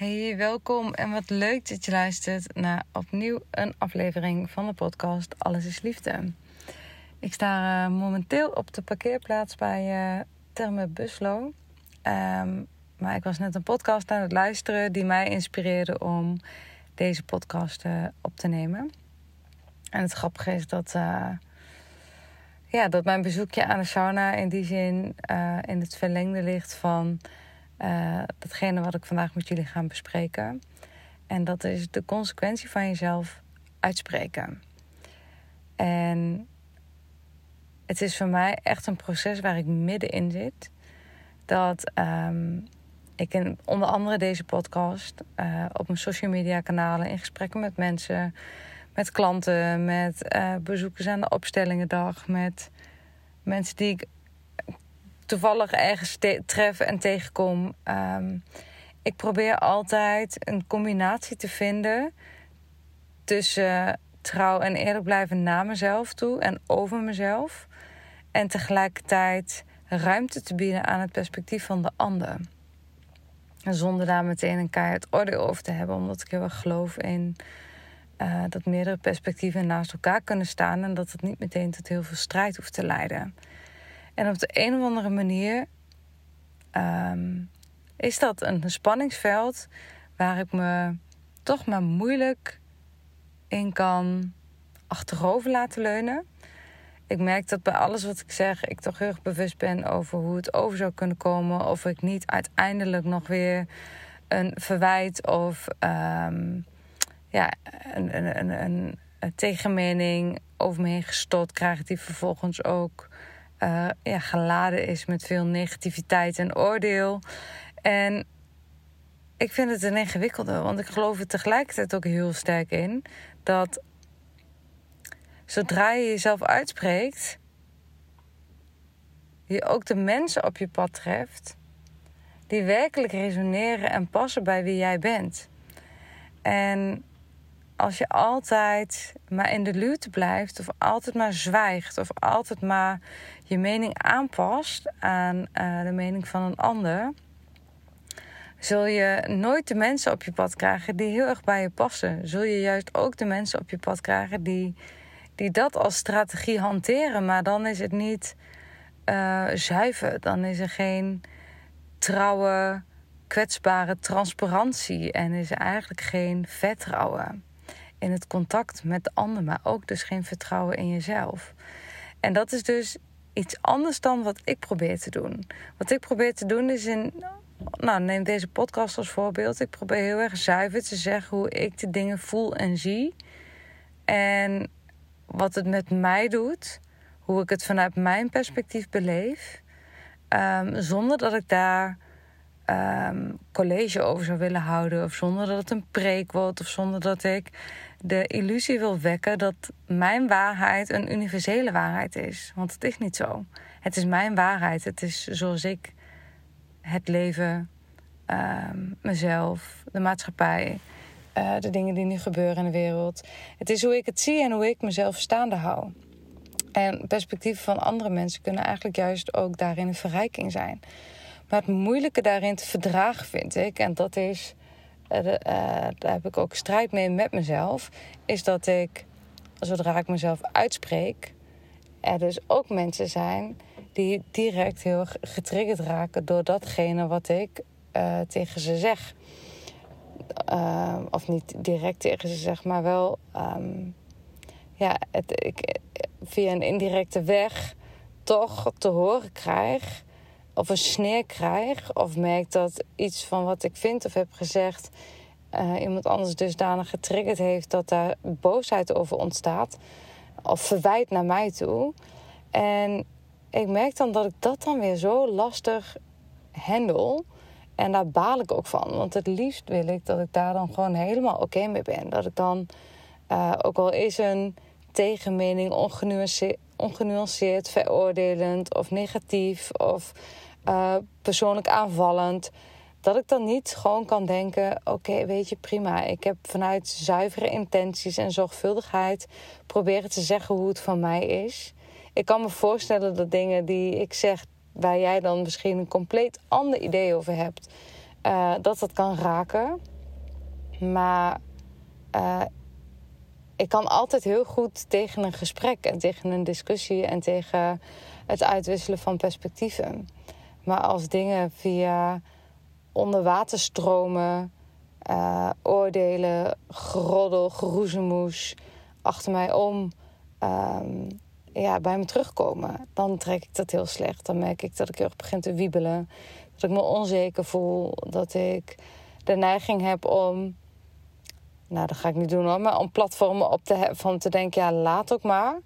Hey, welkom en wat leuk dat je luistert naar opnieuw een aflevering van de podcast Alles is Liefde. Ik sta uh, momenteel op de parkeerplaats bij uh, Terme Buslo. Um, maar ik was net een podcast aan het luisteren die mij inspireerde om deze podcast uh, op te nemen. En het grappige is dat, ja, dat mijn bezoekje aan de sauna in die zin in het verlengde ligt van uh, datgene wat ik vandaag met jullie ga bespreken. En dat is de consequentie van jezelf uitspreken. En het is voor mij echt een proces waar ik middenin zit. Dat um, ik in onder andere deze podcast uh, op mijn social media kanalen in gesprekken met mensen, met klanten, met uh, bezoekers aan de opstellingendag, met mensen die ik toevallig ergens tref en tegenkom. Um, ik probeer altijd een combinatie te vinden tussen trouw en eerlijk blijven naar mezelf toe en over mezelf. En tegelijkertijd ruimte te bieden aan het perspectief van de ander. Zonder daar meteen een keihard oordeel over te hebben, omdat ik heel erg geloof in uh, dat meerdere perspectieven naast elkaar kunnen staan en dat het niet meteen tot heel veel strijd hoeft te leiden. En op de een of andere manier um, is dat een spanningsveld waar ik me toch maar moeilijk in kan achterover laten leunen. Ik merk dat bij alles wat ik zeg, ik toch heel erg bewust ben over hoe het over zou kunnen komen. Of ik niet uiteindelijk nog weer een verwijt of um, ja, een, een, een, een, een tegenmening over me heen gestot krijg, die vervolgens ook uh, ja, geladen is met veel negativiteit en oordeel. En ik vind het een ingewikkelde, want ik geloof er tegelijkertijd ook heel sterk in dat zodra je jezelf uitspreekt, je ook de mensen op je pad treft die werkelijk resoneren en passen bij wie jij bent. En als je altijd maar in de luwte blijft, of altijd maar zwijgt, of altijd maar je mening aanpast aan uh, de mening van een ander, zul je nooit de mensen op je pad krijgen die heel erg bij je passen. Zul je juist ook de mensen op je pad krijgen die, die dat als strategie hanteren, maar dan is het niet uh, zuiver. Dan is er geen trouwe, kwetsbare transparantie en is er eigenlijk geen vertrouwen in het contact met de ander, maar ook dus geen vertrouwen in jezelf. En dat is dus iets anders dan wat ik probeer te doen. Wat ik probeer te doen is in. Nou, neem deze podcast als voorbeeld. Ik probeer heel erg zuiver te zeggen hoe ik de dingen voel en zie. En wat het met mij doet. Hoe ik het vanuit mijn perspectief beleef. Um, zonder dat ik daar um, college over zou willen houden. Of zonder dat het een preek wordt. Of zonder dat ik de illusie wil wekken dat mijn waarheid een universele waarheid is. Want het is niet zo. Het is mijn waarheid. Het is zoals ik het leven, uh, mezelf, de maatschappij, uh, de dingen die nu gebeuren in de wereld. Het is hoe ik het zie en hoe ik mezelf staande hou. En perspectieven van andere mensen kunnen eigenlijk juist ook daarin een verrijking zijn. Maar het moeilijke daarin te verdragen vind ik, en dat is daar heb ik ook strijd mee met mezelf, is dat ik, zodra ik mezelf uitspreek, er dus ook mensen zijn die direct heel getriggerd raken door datgene wat ik uh, tegen ze zeg. of niet direct tegen ze zeg, maar wel um, ja, het, ik, via een indirecte weg toch te horen krijg, of een sneer krijg, of merk dat iets van wat ik vind of heb gezegd uh, iemand anders dusdanig getriggerd heeft dat daar boosheid over ontstaat, of verwijt naar mij toe. En ik merk dan dat ik dat dan weer zo lastig handel. En daar baal ik ook van. Want het liefst wil ik dat ik daar dan gewoon helemaal oké mee ben. Dat ik dan, uh, ook al is een tegenmening ongenuanceerd, ongenuanceerd veroordelend of negatief of uh, persoonlijk aanvallend. Dat ik dan niet gewoon kan denken: oké, weet je, prima. Ik heb vanuit zuivere intenties en zorgvuldigheid proberen te zeggen hoe het van mij is. Ik kan me voorstellen dat dingen die ik zeg, waar jij dan misschien een compleet ander idee over hebt, uh, dat dat kan raken. Maar uh, ik kan altijd heel goed tegen een gesprek en tegen een discussie en tegen het uitwisselen van perspectieven. Maar als dingen via onderwaterstromen, uh, oordelen, geroddel, geroezemoes achter mij om um, ja, bij me terugkomen, dan trek ik dat heel slecht. Dan merk ik dat ik heel erg begin te wiebelen. Dat ik me onzeker voel. Dat ik de neiging heb om. Nou, dat ga ik niet doen hoor. Maar om platformen op te hebben. Van te denken, ja, laat ook maar.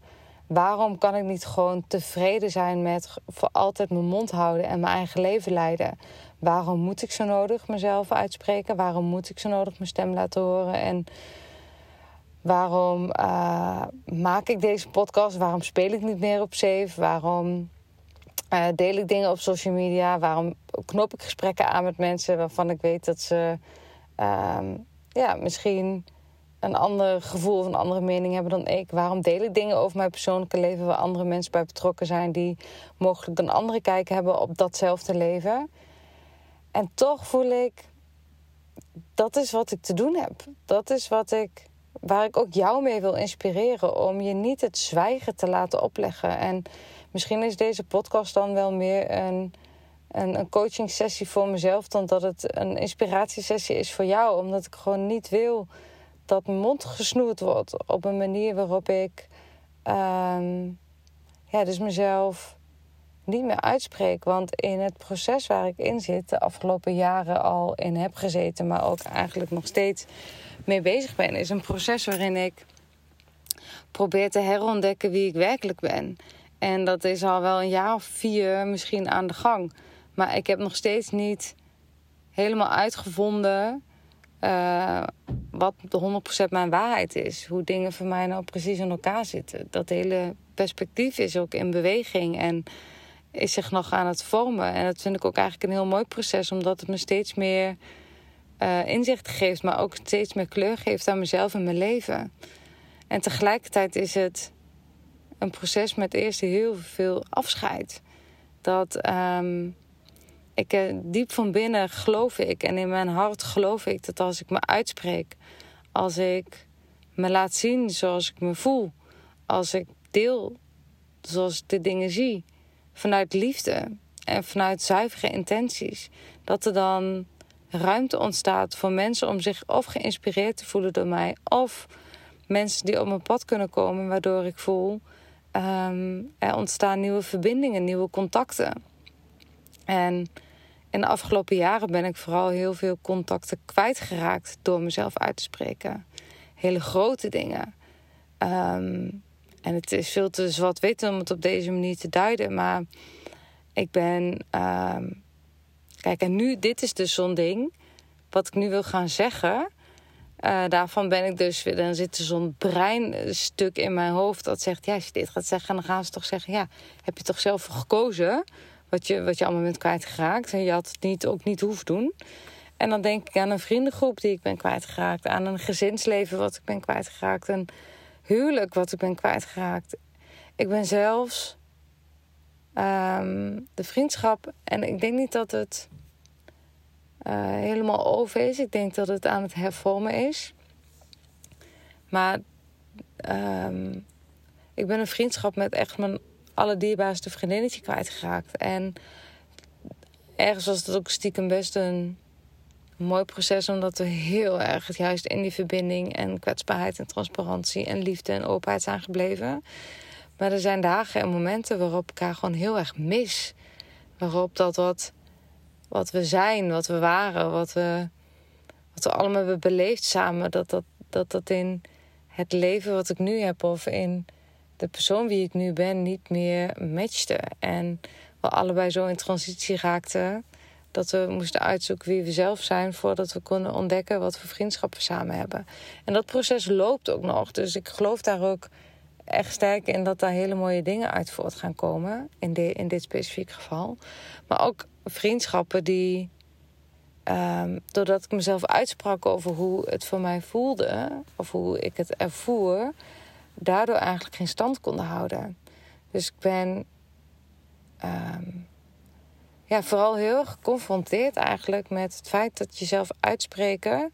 Waarom kan ik niet gewoon tevreden zijn met voor altijd mijn mond houden en mijn eigen leven leiden? Waarom moet ik zo nodig mezelf uitspreken? Waarom moet ik zo nodig mijn stem laten horen? En Waarom uh, maak ik deze podcast? Waarom speel ik niet meer op Safe? Waarom uh, deel ik dingen op social media? Waarom knop ik gesprekken aan met mensen waarvan ik weet dat ze uh, ja, misschien een ander gevoel of een andere mening hebben dan ik? Waarom deel ik dingen over mijn persoonlijke leven waar andere mensen bij betrokken zijn die mogelijk een andere kijk hebben op datzelfde leven? En toch voel ik dat is wat ik te doen heb. Dat is wat ik waar ik ook jou mee wil inspireren om je niet het zwijgen te laten opleggen. En misschien is deze podcast dan wel meer een, een, een coaching sessie voor mezelf dan dat het een inspiratiesessie is voor jou. Omdat ik gewoon niet wil dat mond gesnoerd wordt op een manier waarop ik um, ja, dus mezelf niet meer uitspreek. Want in het proces waar ik in zit, de afgelopen jaren al in heb gezeten, maar ook eigenlijk nog steeds mee bezig ben, is een proces waarin ik probeer te herontdekken wie ik werkelijk ben. En dat is al wel een jaar of vier misschien aan de gang. Maar ik heb nog steeds niet helemaal uitgevonden uh, wat de 100% mijn waarheid is. Hoe dingen voor mij nou precies in elkaar zitten. Dat hele perspectief is ook in beweging en is zich nog aan het vormen. En dat vind ik ook eigenlijk een heel mooi proces, omdat het me steeds meer uh, inzicht geeft, maar ook steeds meer kleur geeft aan mezelf en mijn leven. En tegelijkertijd is het een proces met eerst heel veel afscheid. Dat um, ik uh, diep van binnen geloof ik en in mijn hart geloof ik dat als ik me uitspreek, als ik me laat zien zoals ik me voel, als ik deel zoals ik de dingen zie, vanuit liefde en vanuit zuivere intenties, dat er dan ruimte ontstaat voor mensen om zich of geïnspireerd te voelen door mij, of mensen die op mijn pad kunnen komen, waardoor ik voel um, er ontstaan nieuwe verbindingen, nieuwe contacten. En in de afgelopen jaren ben ik vooral heel veel contacten kwijtgeraakt door mezelf uit te spreken. Hele grote dingen. Um, en het is veel te zwart-wit om het op deze manier te duiden, maar ik ben. Um, Kijk, en nu, dit is dus zo'n ding. Wat ik nu wil gaan zeggen. Uh, daarvan ben ik dus weer. Dan zit er zo'n breinstuk in mijn hoofd dat zegt: ja, als je dit gaat zeggen, dan gaan ze toch zeggen: ja, heb je toch zelf gekozen? Wat je, wat je allemaal bent kwijtgeraakt. En je had het niet, ook niet hoeven doen. En dan denk ik aan een vriendengroep die ik ben kwijtgeraakt. Aan een gezinsleven wat ik ben kwijtgeraakt. Een huwelijk wat ik ben kwijtgeraakt. Ik ben zelfs um, de vriendschap. En ik denk niet dat het uh, helemaal over is. Ik denk dat het aan het hervormen is. Maar um, ik ben een vriendschap met echt mijn allerdierbaarste vriendinnetje kwijtgeraakt. En ergens was het ook stiekem best een mooi proces omdat we heel erg juist in die verbinding en kwetsbaarheid en transparantie en liefde en openheid zijn gebleven. Maar er zijn dagen en momenten waarop ik elkaar gewoon heel erg mis. Waarop dat wat, wat we zijn, wat we waren, wat we, wat we allemaal hebben beleefd samen, dat dat, dat dat in het leven wat ik nu heb of in de persoon wie ik nu ben niet meer matchte. En we allebei zo in transitie raakten dat we moesten uitzoeken wie we zelf zijn voordat we konden ontdekken wat voor vriendschappen samen hebben. En dat proces loopt ook nog. Dus ik geloof daar ook echt sterk in dat daar hele mooie dingen uit voort gaan komen. In, de, in dit specifieke geval. Maar ook vriendschappen die. Um, doordat ik mezelf uitsprak over hoe het voor mij voelde, of hoe ik het ervoer, daardoor eigenlijk geen stand konden houden. Dus ik ben um, ja, vooral heel geconfronteerd eigenlijk met het feit dat jezelf uitspreken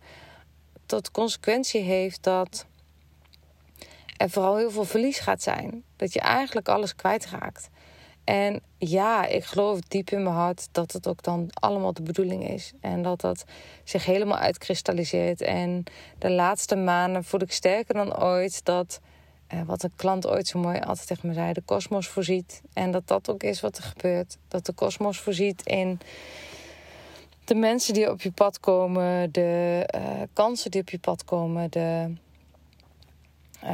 tot consequentie heeft dat er vooral heel veel verlies gaat zijn. Dat je eigenlijk alles kwijtraakt. En ja, ik geloof diep in mijn hart dat het ook dan allemaal de bedoeling is. En dat dat zich helemaal uitkristalliseert. En de laatste maanden voel ik sterker dan ooit dat uh, wat een klant ooit zo mooi altijd tegen me zei: de kosmos voorziet. En dat dat ook is wat er gebeurt. Dat de kosmos voorziet in de mensen die op je pad komen, de uh, kansen die op je pad komen, de, uh,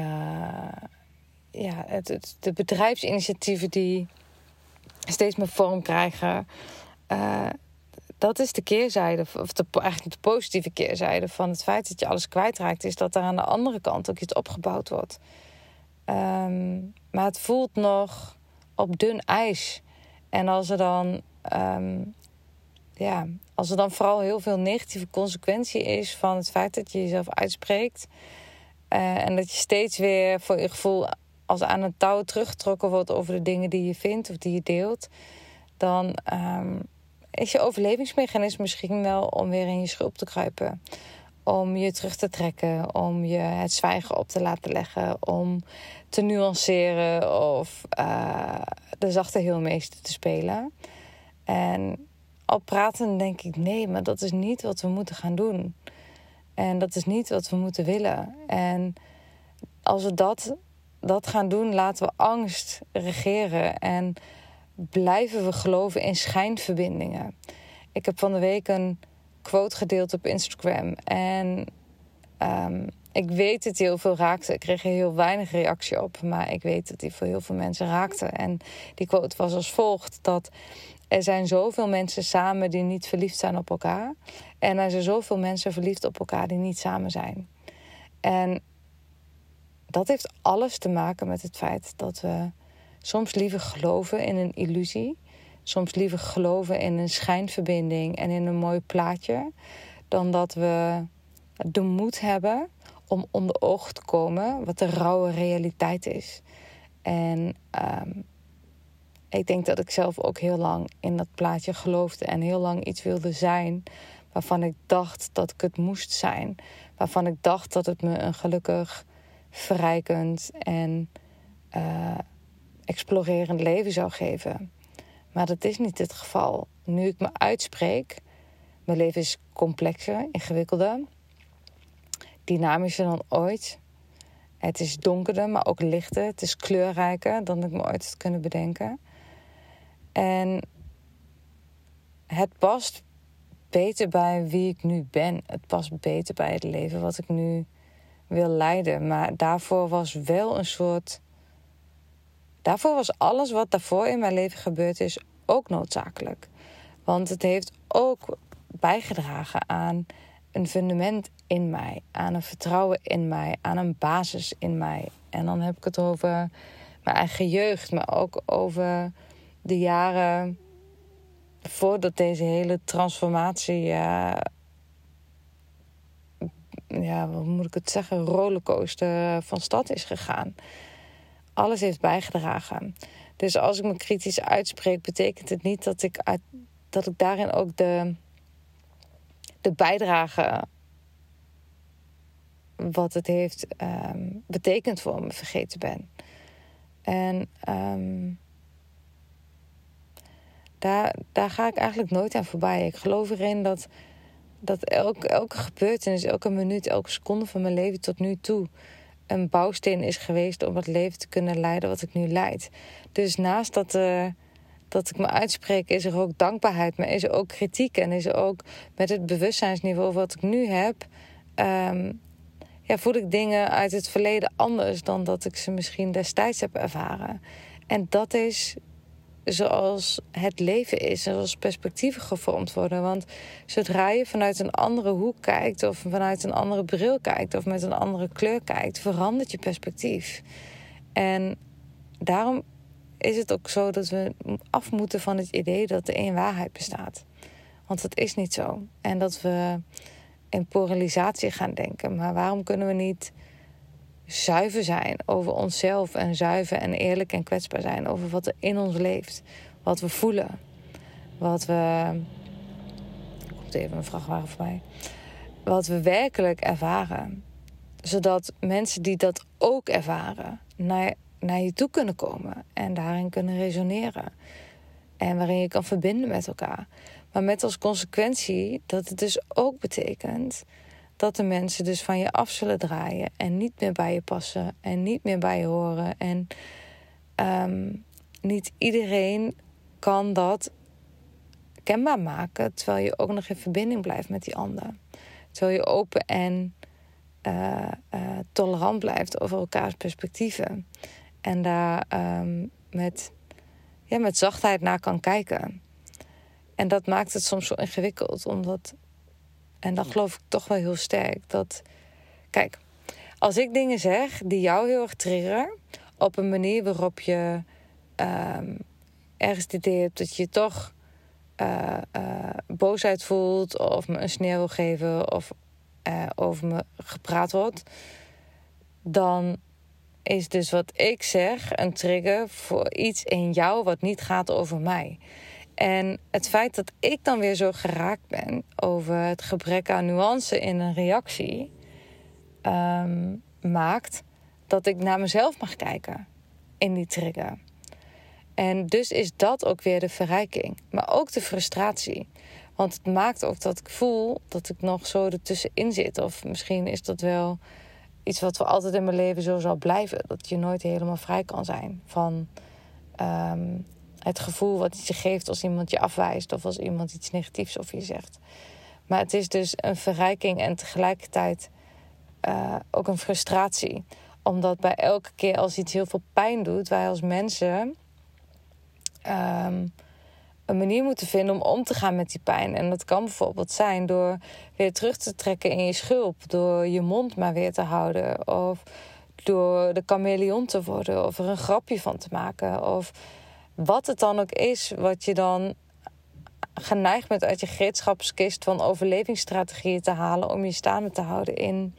ja, het, de bedrijfsinitiatieven die steeds meer vorm krijgen. dat is de keerzijde, of de, eigenlijk de positieve keerzijde van het feit dat je alles kwijtraakt, is dat er aan de andere kant ook iets opgebouwd wordt. Ehm, maar het voelt nog op dun ijs. En als er dan, ehm, ja, als er dan vooral heel veel negatieve consequentie is van het feit dat je jezelf uitspreekt. Uh, en dat je steeds weer voor je gevoel als aan een touw teruggetrokken wordt over de dingen die je vindt of die je deelt. Dan um, is je overlevingsmechanisme misschien wel om weer in je schulp te kruipen om je terug te trekken, om je het zwijgen op te laten leggen, om te nuanceren of uh, de zachte heelmeester te spelen. En al praten denk ik, nee, maar dat is niet wat we moeten gaan doen. En dat is niet wat we moeten willen. En als we dat, dat gaan doen, laten we angst regeren en blijven we geloven in schijnverbindingen. Ik heb van de week een quote gedeeld op Instagram. En um, ik weet dat hij heel veel raakte. Ik kreeg er heel weinig reactie op. Maar ik weet dat hij voor heel veel mensen raakte. En die quote was als volgt: dat er zijn zoveel mensen samen die niet verliefd zijn op elkaar. En er zijn zoveel mensen verliefd op elkaar die niet samen zijn. En dat heeft alles te maken met het feit dat we soms liever geloven in een illusie soms liever geloven in een schijnverbinding en in een mooi plaatje, dan dat we de moed hebben om onder oog te komen wat de rauwe realiteit is. En um, ik denk dat ik zelf ook heel lang in dat plaatje geloofde en heel lang iets wilde zijn waarvan ik dacht dat ik het moest zijn. Waarvan ik dacht dat het me een gelukkig, verrijkend en uh, explorerend leven zou geven. Maar dat is niet het geval. Nu ik me uitspreek, mijn leven is complexer, ingewikkelder, dynamischer dan ooit. Het is donkerder, maar ook lichter. Het is kleurrijker dan ik me ooit had kunnen bedenken. En het past beter bij wie ik nu ben. Het past beter bij het leven wat ik nu wil leiden. Maar daarvoor was wel een soort Daarvoor was alles wat daarvoor in mijn leven gebeurd is ook noodzakelijk. Want het heeft ook bijgedragen aan een fundament in mij, aan een vertrouwen in mij, aan een basis in mij. En dan heb ik het over mijn eigen jeugd, maar ook over de jaren voordat deze hele transformatie, ja, ja, hoe moet ik het zeggen, rollercoaster van stad is gegaan alles heeft bijgedragen. Dus als ik me kritisch uitspreek, betekent het niet dat ik, dat ik daarin ook de, de bijdrage wat het heeft um, betekend voor me vergeten ben. En um, daar, daar ga ik eigenlijk nooit aan voorbij. Ik geloof erin dat dat elke, elke gebeurtenis, elke minuut, elke seconde van mijn leven tot nu toe een bouwsteen is geweest om het leven te kunnen leiden wat ik nu leid. Dus naast dat, uh, dat ik me uitspreek, is er ook dankbaarheid, maar is er ook kritiek en is er ook met het bewustzijnsniveau wat ik nu heb. Um, ja, voel ik dingen uit het verleden anders dan dat ik ze misschien destijds heb ervaren. En dat is zoals het leven is, zoals perspectieven gevormd worden. Want zodra je vanuit een andere hoek kijkt, of vanuit een andere bril kijkt, of met een andere kleur kijkt, verandert je perspectief. En daarom is het ook zo dat we af moeten van het idee dat er één waarheid bestaat. Want dat is niet zo. En dat we in polarisatie gaan denken. Maar waarom kunnen we niet zuiver zijn over onszelf en zuiver en eerlijk en kwetsbaar zijn over wat er in ons leeft, wat we voelen, wat we. Er komt even een vrachtwagen voor mij. Wat we werkelijk ervaren. Zodat mensen die dat ook ervaren naar, naar je toe kunnen komen en daarin kunnen resoneren. En waarin je kan verbinden met elkaar. Maar met als consequentie dat het dus ook betekent dat de mensen dus van je af zullen draaien en niet meer bij je passen en niet meer bij je horen. En um, niet iedereen kan dat kenbaar maken terwijl je ook nog in verbinding blijft met die ander. Terwijl je open en uh, uh, tolerant blijft over elkaars perspectieven. En daar um, met, ja, met zachtheid naar kan kijken. En dat maakt het soms zo ingewikkeld, omdat en dan geloof ik toch wel heel sterk dat. Kijk, als ik dingen zeg die jou heel erg triggeren. op een manier waarop je um, ergens het idee hebt dat je toch uh, uh, boosheid voelt. of me een sneer wil geven. of uh, over me gepraat wordt. dan is dus wat ik zeg een trigger voor iets in jou wat niet gaat over mij. En het feit dat ik dan weer zo geraakt ben over het gebrek aan nuance in een reactie, um, maakt dat ik naar mezelf mag kijken in die trigger. En dus is dat ook weer de verrijking, maar ook de frustratie. Want het maakt ook dat ik voel dat ik nog zo ertussenin zit. Of misschien is dat wel iets wat voor altijd in mijn leven zo zal blijven. Dat je nooit helemaal vrij kan zijn van um, het gevoel wat het je geeft als iemand je afwijst of als iemand iets negatiefs over je zegt. Maar het is dus een verrijking en tegelijkertijd uh, ook een frustratie. Omdat bij elke keer als iets heel veel pijn doet, wij als mensen um, een manier moeten vinden om om te gaan met die pijn. En dat kan bijvoorbeeld zijn door weer terug te trekken in je schulp, door je mond maar weer te houden, of door de chameleon te worden, of er een grapje van te maken, of wat het dan ook is wat je dan geneigd bent uit je gereedschapskist van overlevingsstrategieën te halen om je staande te houden in,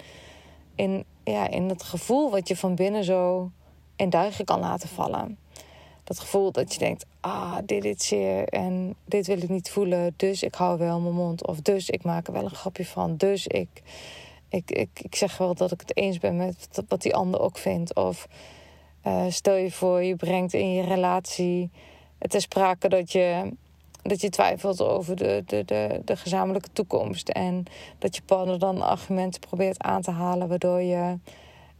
in, ja, in het gevoel wat je van binnen zo in duigen kan laten vallen. Dat gevoel dat je denkt, ah, dit is zeer en dit wil ik niet voelen, dus ik hou wel mijn mond. Of dus ik maak er wel een grapje van, dus ik, ik, ik, ik zeg wel dat ik het eens ben met wat die ander ook vindt. Of uh, stel je voor, je brengt in je relatie ter sprake dat je, dat je twijfelt over de, de, de, de gezamenlijke toekomst. En dat je partner dan argumenten probeert aan te halen waardoor je,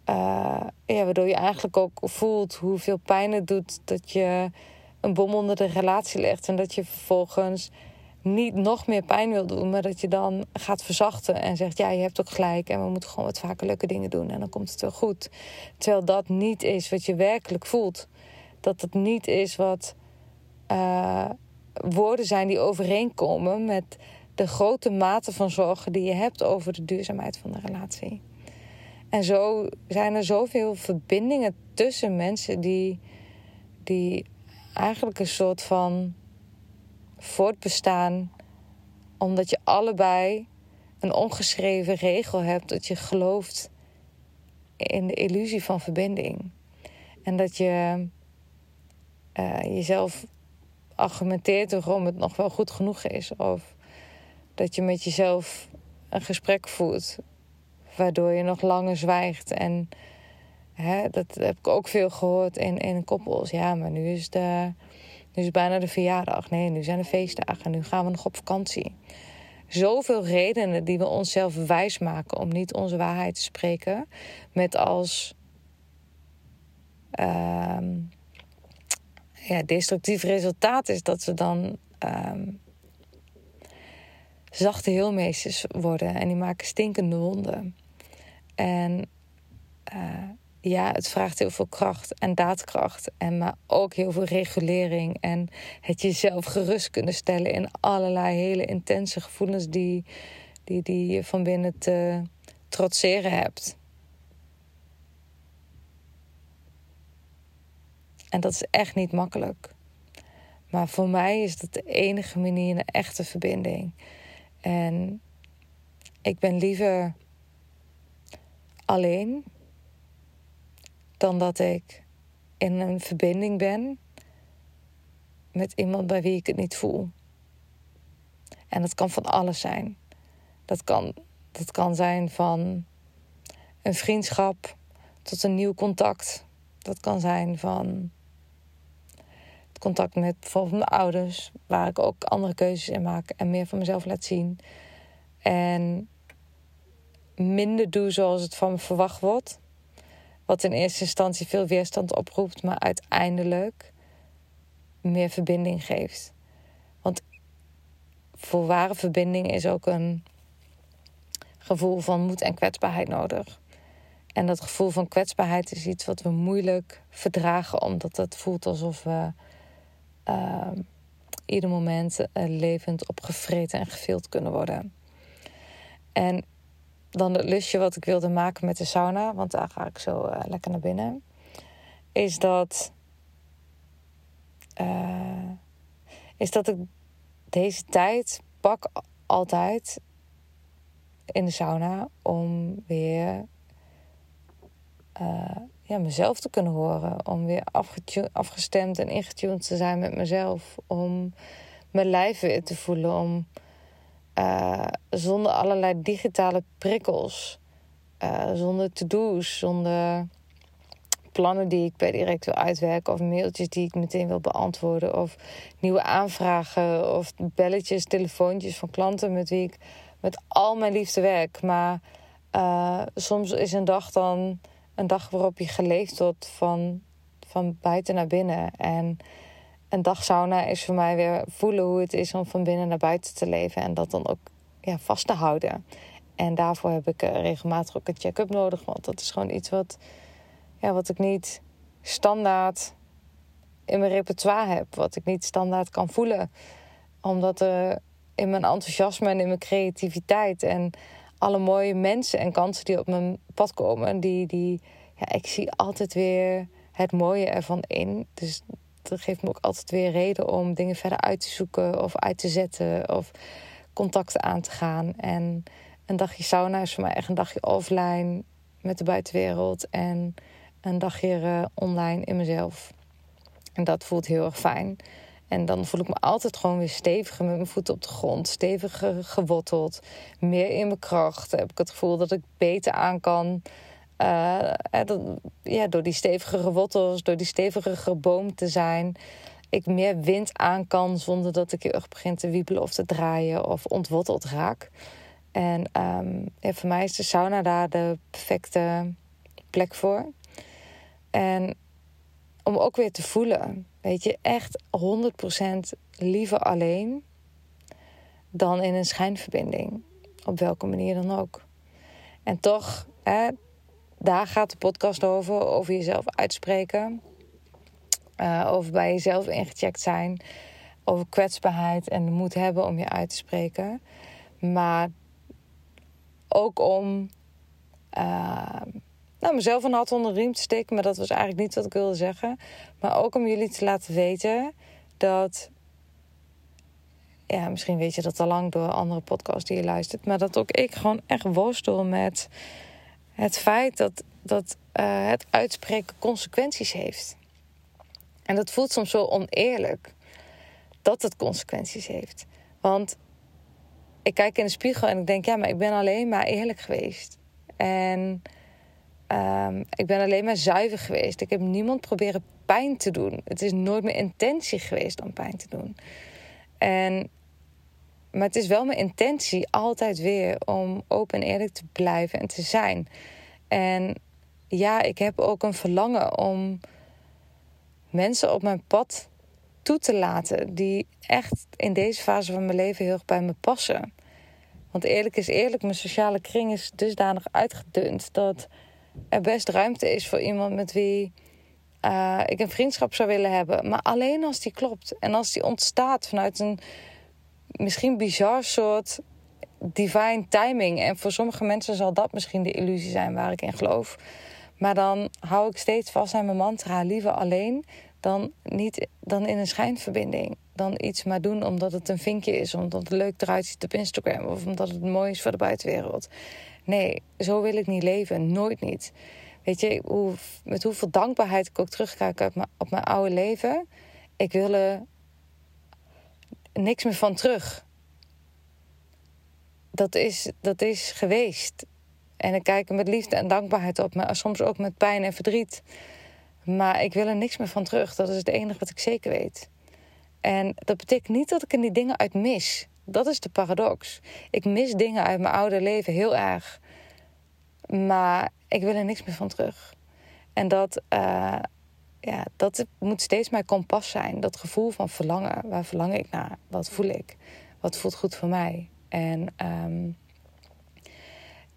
uh, ja, waardoor je eigenlijk ook voelt hoeveel pijn het doet dat je een bom onder de relatie legt. En dat je vervolgens niet nog meer pijn wil doen, maar dat je dan gaat verzachten en zegt: Ja, je hebt ook gelijk en we moeten gewoon wat vaker leuke dingen doen en dan komt het wel goed. Terwijl dat niet is wat je werkelijk voelt. Dat het niet is wat uh, woorden zijn die overeenkomen met de grote mate van zorgen die je hebt over de duurzaamheid van de relatie. En zo zijn er zoveel verbindingen tussen mensen die, die eigenlijk een soort van voortbestaan omdat je allebei een ongeschreven regel hebt dat je gelooft in de illusie van verbinding. En dat je uh, jezelf argumenteert waarom het nog wel goed genoeg is. Of dat je met jezelf een gesprek voert waardoor je nog langer zwijgt. En hè, dat heb ik ook veel gehoord in, in koppels. Ja, maar nu is de nu is bijna de verjaardag. Nee, nu zijn de feestdagen. Nu gaan we nog op vakantie. zoveel redenen die we onszelf wijsmaken om niet onze waarheid te spreken. Met als uh, ja, destructief resultaat is dat we dan um, zachte heelmeesters worden en die maken stinkende wonden. En uh, ja, het vraagt heel veel kracht en daadkracht. En maar ook heel veel regulering. En het jezelf gerust kunnen stellen in allerlei hele intense gevoelens die, die, die je van binnen te trotseren hebt. En dat is echt niet makkelijk. Maar voor mij is dat de enige manier naar echte verbinding. En ik ben liever alleen dan dat ik in een verbinding ben met iemand bij wie ik het niet voel. En dat kan van alles zijn. Dat kan, dat kan zijn van een vriendschap tot een nieuw contact. Dat kan zijn van het contact met bijvoorbeeld mijn ouders, waar ik ook andere keuzes in maak en meer van mezelf laat zien. En minder doe zoals het van me verwacht wordt. Wat in eerste instantie veel weerstand oproept, maar uiteindelijk meer verbinding geeft. Want voor ware verbinding is ook een gevoel van moed en kwetsbaarheid nodig. En dat gevoel van kwetsbaarheid is iets wat we moeilijk verdragen, omdat het voelt alsof we uh, ieder moment levend opgevreten en gevild kunnen worden. En dan het lusje wat ik wilde maken met de sauna, want daar ga ik zo uh, lekker naar binnen, is dat, uh, is dat ik deze tijd pak altijd in de sauna om weer uh, ja, mezelf te kunnen horen. Om weer afgestemd en ingetuned te zijn met mezelf. Om mijn lijf weer te voelen. Om uh, zonder allerlei digitale prikkels. Uh, zonder to-do's, zonder plannen die ik per direct wil uitwerken. Of mailtjes die ik meteen wil beantwoorden. Of nieuwe aanvragen. Of belletjes, telefoontjes van klanten met wie ik met al mijn liefde werk. Maar uh, soms is een dag dan een dag waarop je geleefd wordt van, van buiten naar binnen. En een dag sauna is voor mij weer voelen hoe het is om van binnen naar buiten te leven. En dat dan ook ja, vast te houden. En daarvoor heb ik eh, regelmatig ook een check-up nodig. Want dat is gewoon iets wat, ja, wat ik niet standaard in mijn repertoire heb. Wat ik niet standaard kan voelen. Omdat er in mijn enthousiasme en in mijn creativiteit en alle mooie mensen en kansen die op mijn pad komen, die, die ja, ik zie altijd weer het mooie ervan in. Dus dat geeft me ook altijd weer reden om dingen verder uit te zoeken of uit te zetten of contacten aan te gaan. En een dagje sauna is voor mij echt een dagje offline met de buitenwereld en een dagje uh, online in mezelf. En dat voelt heel erg fijn. En dan voel ik me altijd gewoon weer steviger met mijn voeten op de grond. Steviger geworteld. Meer in mijn kracht. Heb ik het gevoel dat ik beter aan kan. Uh, ja, door die stevige wortels, door die stevige boom te zijn. Ik meer wind aan kan zonder dat ik heel erg begin te wiebelen of te draaien of ontworteld raak. En ja, voor mij is de sauna daar de perfecte plek voor. En om ook weer te voelen. Weet je, echt 100% liever alleen dan in een schijnverbinding. Op welke manier dan ook. En toch, hè, daar gaat de podcast over. Over jezelf uitspreken. Uh, over bij jezelf ingecheckt zijn. Over kwetsbaarheid en de moed hebben om je uit te spreken. Maar ook om uh, nou, mezelf een hart onder de riem te steken. Maar dat was eigenlijk niet wat ik wilde zeggen. Maar ook om jullie te laten weten dat. Ja, misschien weet je dat al lang door andere podcasts die je luistert. Maar dat ook ik gewoon echt worstel met het feit dat, dat uh, het uitspreken consequenties heeft. En dat voelt soms zo oneerlijk dat het consequenties heeft. Want ik kijk in de spiegel en ik denk, ja, maar ik ben alleen maar eerlijk geweest. En um, ik ben alleen maar zuiver geweest. Ik heb niemand proberen pijn te doen. Het is nooit mijn intentie geweest om pijn te doen. En maar het is wel mijn intentie altijd weer om open en eerlijk te blijven en te zijn. En ja, ik heb ook een verlangen om mensen op mijn pad toe te laten die echt in deze fase van mijn leven heel erg bij me passen. Want eerlijk is eerlijk, mijn sociale kring is dusdanig uitgedund dat er best ruimte is voor iemand met wie uh, ik een vriendschap zou willen hebben. Maar alleen als die klopt en als die ontstaat vanuit een misschien bizar soort divine timing. En voor sommige mensen zal dat misschien de illusie zijn waar ik in geloof. Maar dan hou ik steeds vast aan mijn mantra: liever alleen dan, niet, dan in een schijnverbinding. Dan iets maar doen omdat het een vinkje is, omdat het leuk eruit ziet op Instagram of omdat het mooi is voor de buitenwereld. Nee, zo wil ik niet leven. Nooit niet. Weet je, hoe, met hoeveel dankbaarheid ik ook terugkijk op mijn, op mijn oude leven. Ik wil er niks meer van terug. Dat is, dat is geweest. En ik kijk er met liefde en dankbaarheid op, maar soms ook met pijn en verdriet. Maar ik wil er niks meer van terug. Dat is het enige wat ik zeker weet. En dat betekent niet dat ik er die dingen uit mis. Dat is de paradox. Ik mis dingen uit mijn oude leven heel erg. Maar ik wil er niks meer van terug. En dat, uh, ja, dat moet steeds mijn kompas zijn. Dat gevoel van verlangen. Waar verlang ik naar? Wat voel ik? Wat voelt goed voor mij? En um,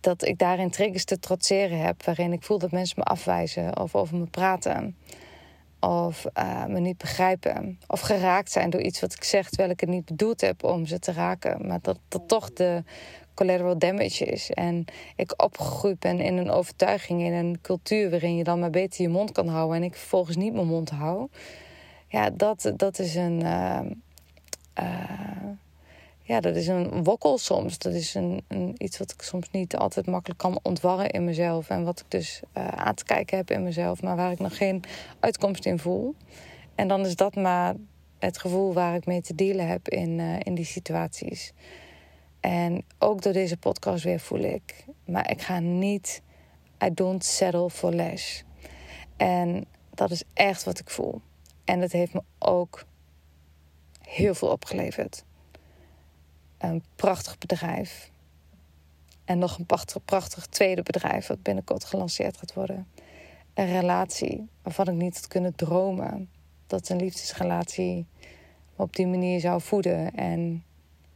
dat ik daarin triggers te trotseren heb. Waarin ik voel dat mensen me afwijzen of over me praten. Of uh, me niet begrijpen. Of geraakt zijn door iets wat ik zeg terwijl ik het niet bedoeld heb om ze te raken. Maar dat dat toch de collateral damage is. En ik opgegroeid ben in een overtuiging, in een cultuur waarin je dan maar beter je mond kan houden. En ik vervolgens niet mijn mond hou. Ja, dat, dat is een. Uh, uh, ja, dat is een wokkel soms. Dat is een, een, iets wat ik soms niet altijd makkelijk kan ontwarren in mezelf. En wat ik dus uh, aan te kijken heb in mezelf, maar waar ik nog geen uitkomst in voel. En dan is dat maar het gevoel waar ik mee te dealen heb in, uh, in die situaties. En ook door deze podcast weer voel ik, maar ik ga niet, I don't settle for less. En dat is echt wat ik voel. En dat heeft me ook heel veel opgeleverd een prachtig bedrijf. En nog een prachtig, prachtig tweede bedrijf wat binnenkort gelanceerd gaat worden. Een relatie waarvan ik niet had kunnen dromen dat een liefdesrelatie op die manier zou voeden en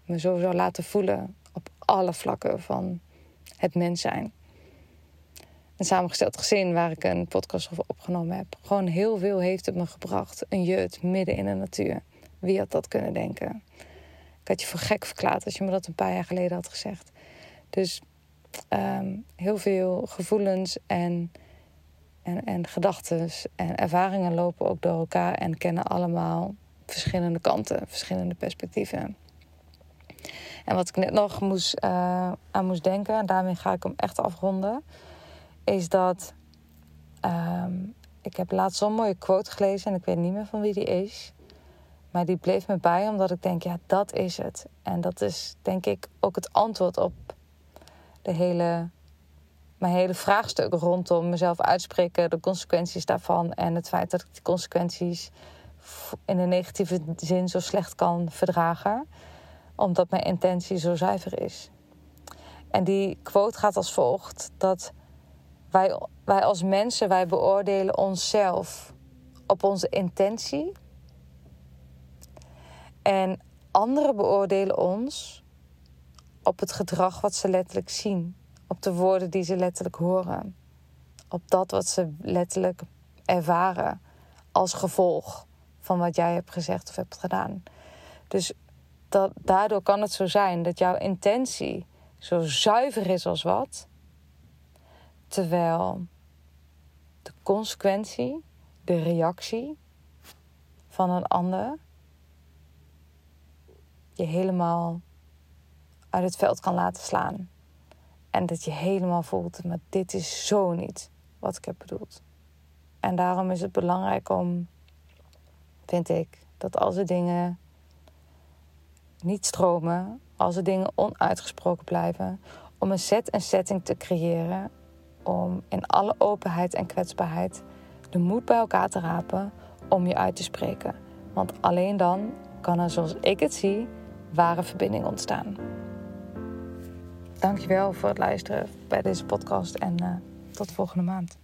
me zo zou laten voelen op alle vlakken van het mens zijn. Een samengesteld gezin waar ik een podcast over opgenomen heb. Gewoon heel veel heeft het me gebracht. Een jeut midden in de natuur. Wie had dat kunnen denken? Ik had je voor gek verklaard als je me dat een paar jaar geleden had gezegd. Dus ehm, heel veel gevoelens en, en, en gedachten en ervaringen lopen ook door elkaar en kennen allemaal verschillende kanten, verschillende perspectieven. En wat ik net nog moest, uh, aan moest denken, en daarmee ga ik hem echt afronden, is dat um, ik heb laatst zo'n mooie quote gelezen en ik weet niet meer van wie die is. Maar die bleef me bij omdat ik denk, ja, dat is het. En dat is denk ik ook het antwoord op de hele, mijn hele vraagstuk rondom mezelf uitspreken, de consequenties daarvan en het feit dat ik die consequenties in een negatieve zin zo slecht kan verdragen, omdat mijn intentie zo zuiver is. En die quote gaat als volgt: dat wij, wij als mensen, wij beoordelen onszelf op onze intentie en anderen beoordelen ons op het gedrag wat ze letterlijk zien, op de woorden die ze letterlijk horen, op dat wat ze letterlijk ervaren als gevolg van wat jij hebt gezegd of hebt gedaan. Dus dat, daardoor kan het zo zijn dat jouw intentie zo zuiver is als wat, terwijl de consequentie, de reactie van een ander je helemaal uit het veld kan laten slaan. En dat je helemaal voelt, maar dit is zo niet wat ik heb bedoeld. En daarom is het belangrijk om, vind ik, dat als er dingen niet stromen, als er dingen onuitgesproken blijven, om een set en setting te creëren om in alle openheid en kwetsbaarheid de moed bij elkaar te rapen om je uit te spreken. Want alleen dan kan er, zoals ik het zie, ware verbinding ontstaan. Dankjewel voor het luisteren bij deze podcast en uh, tot volgende maand.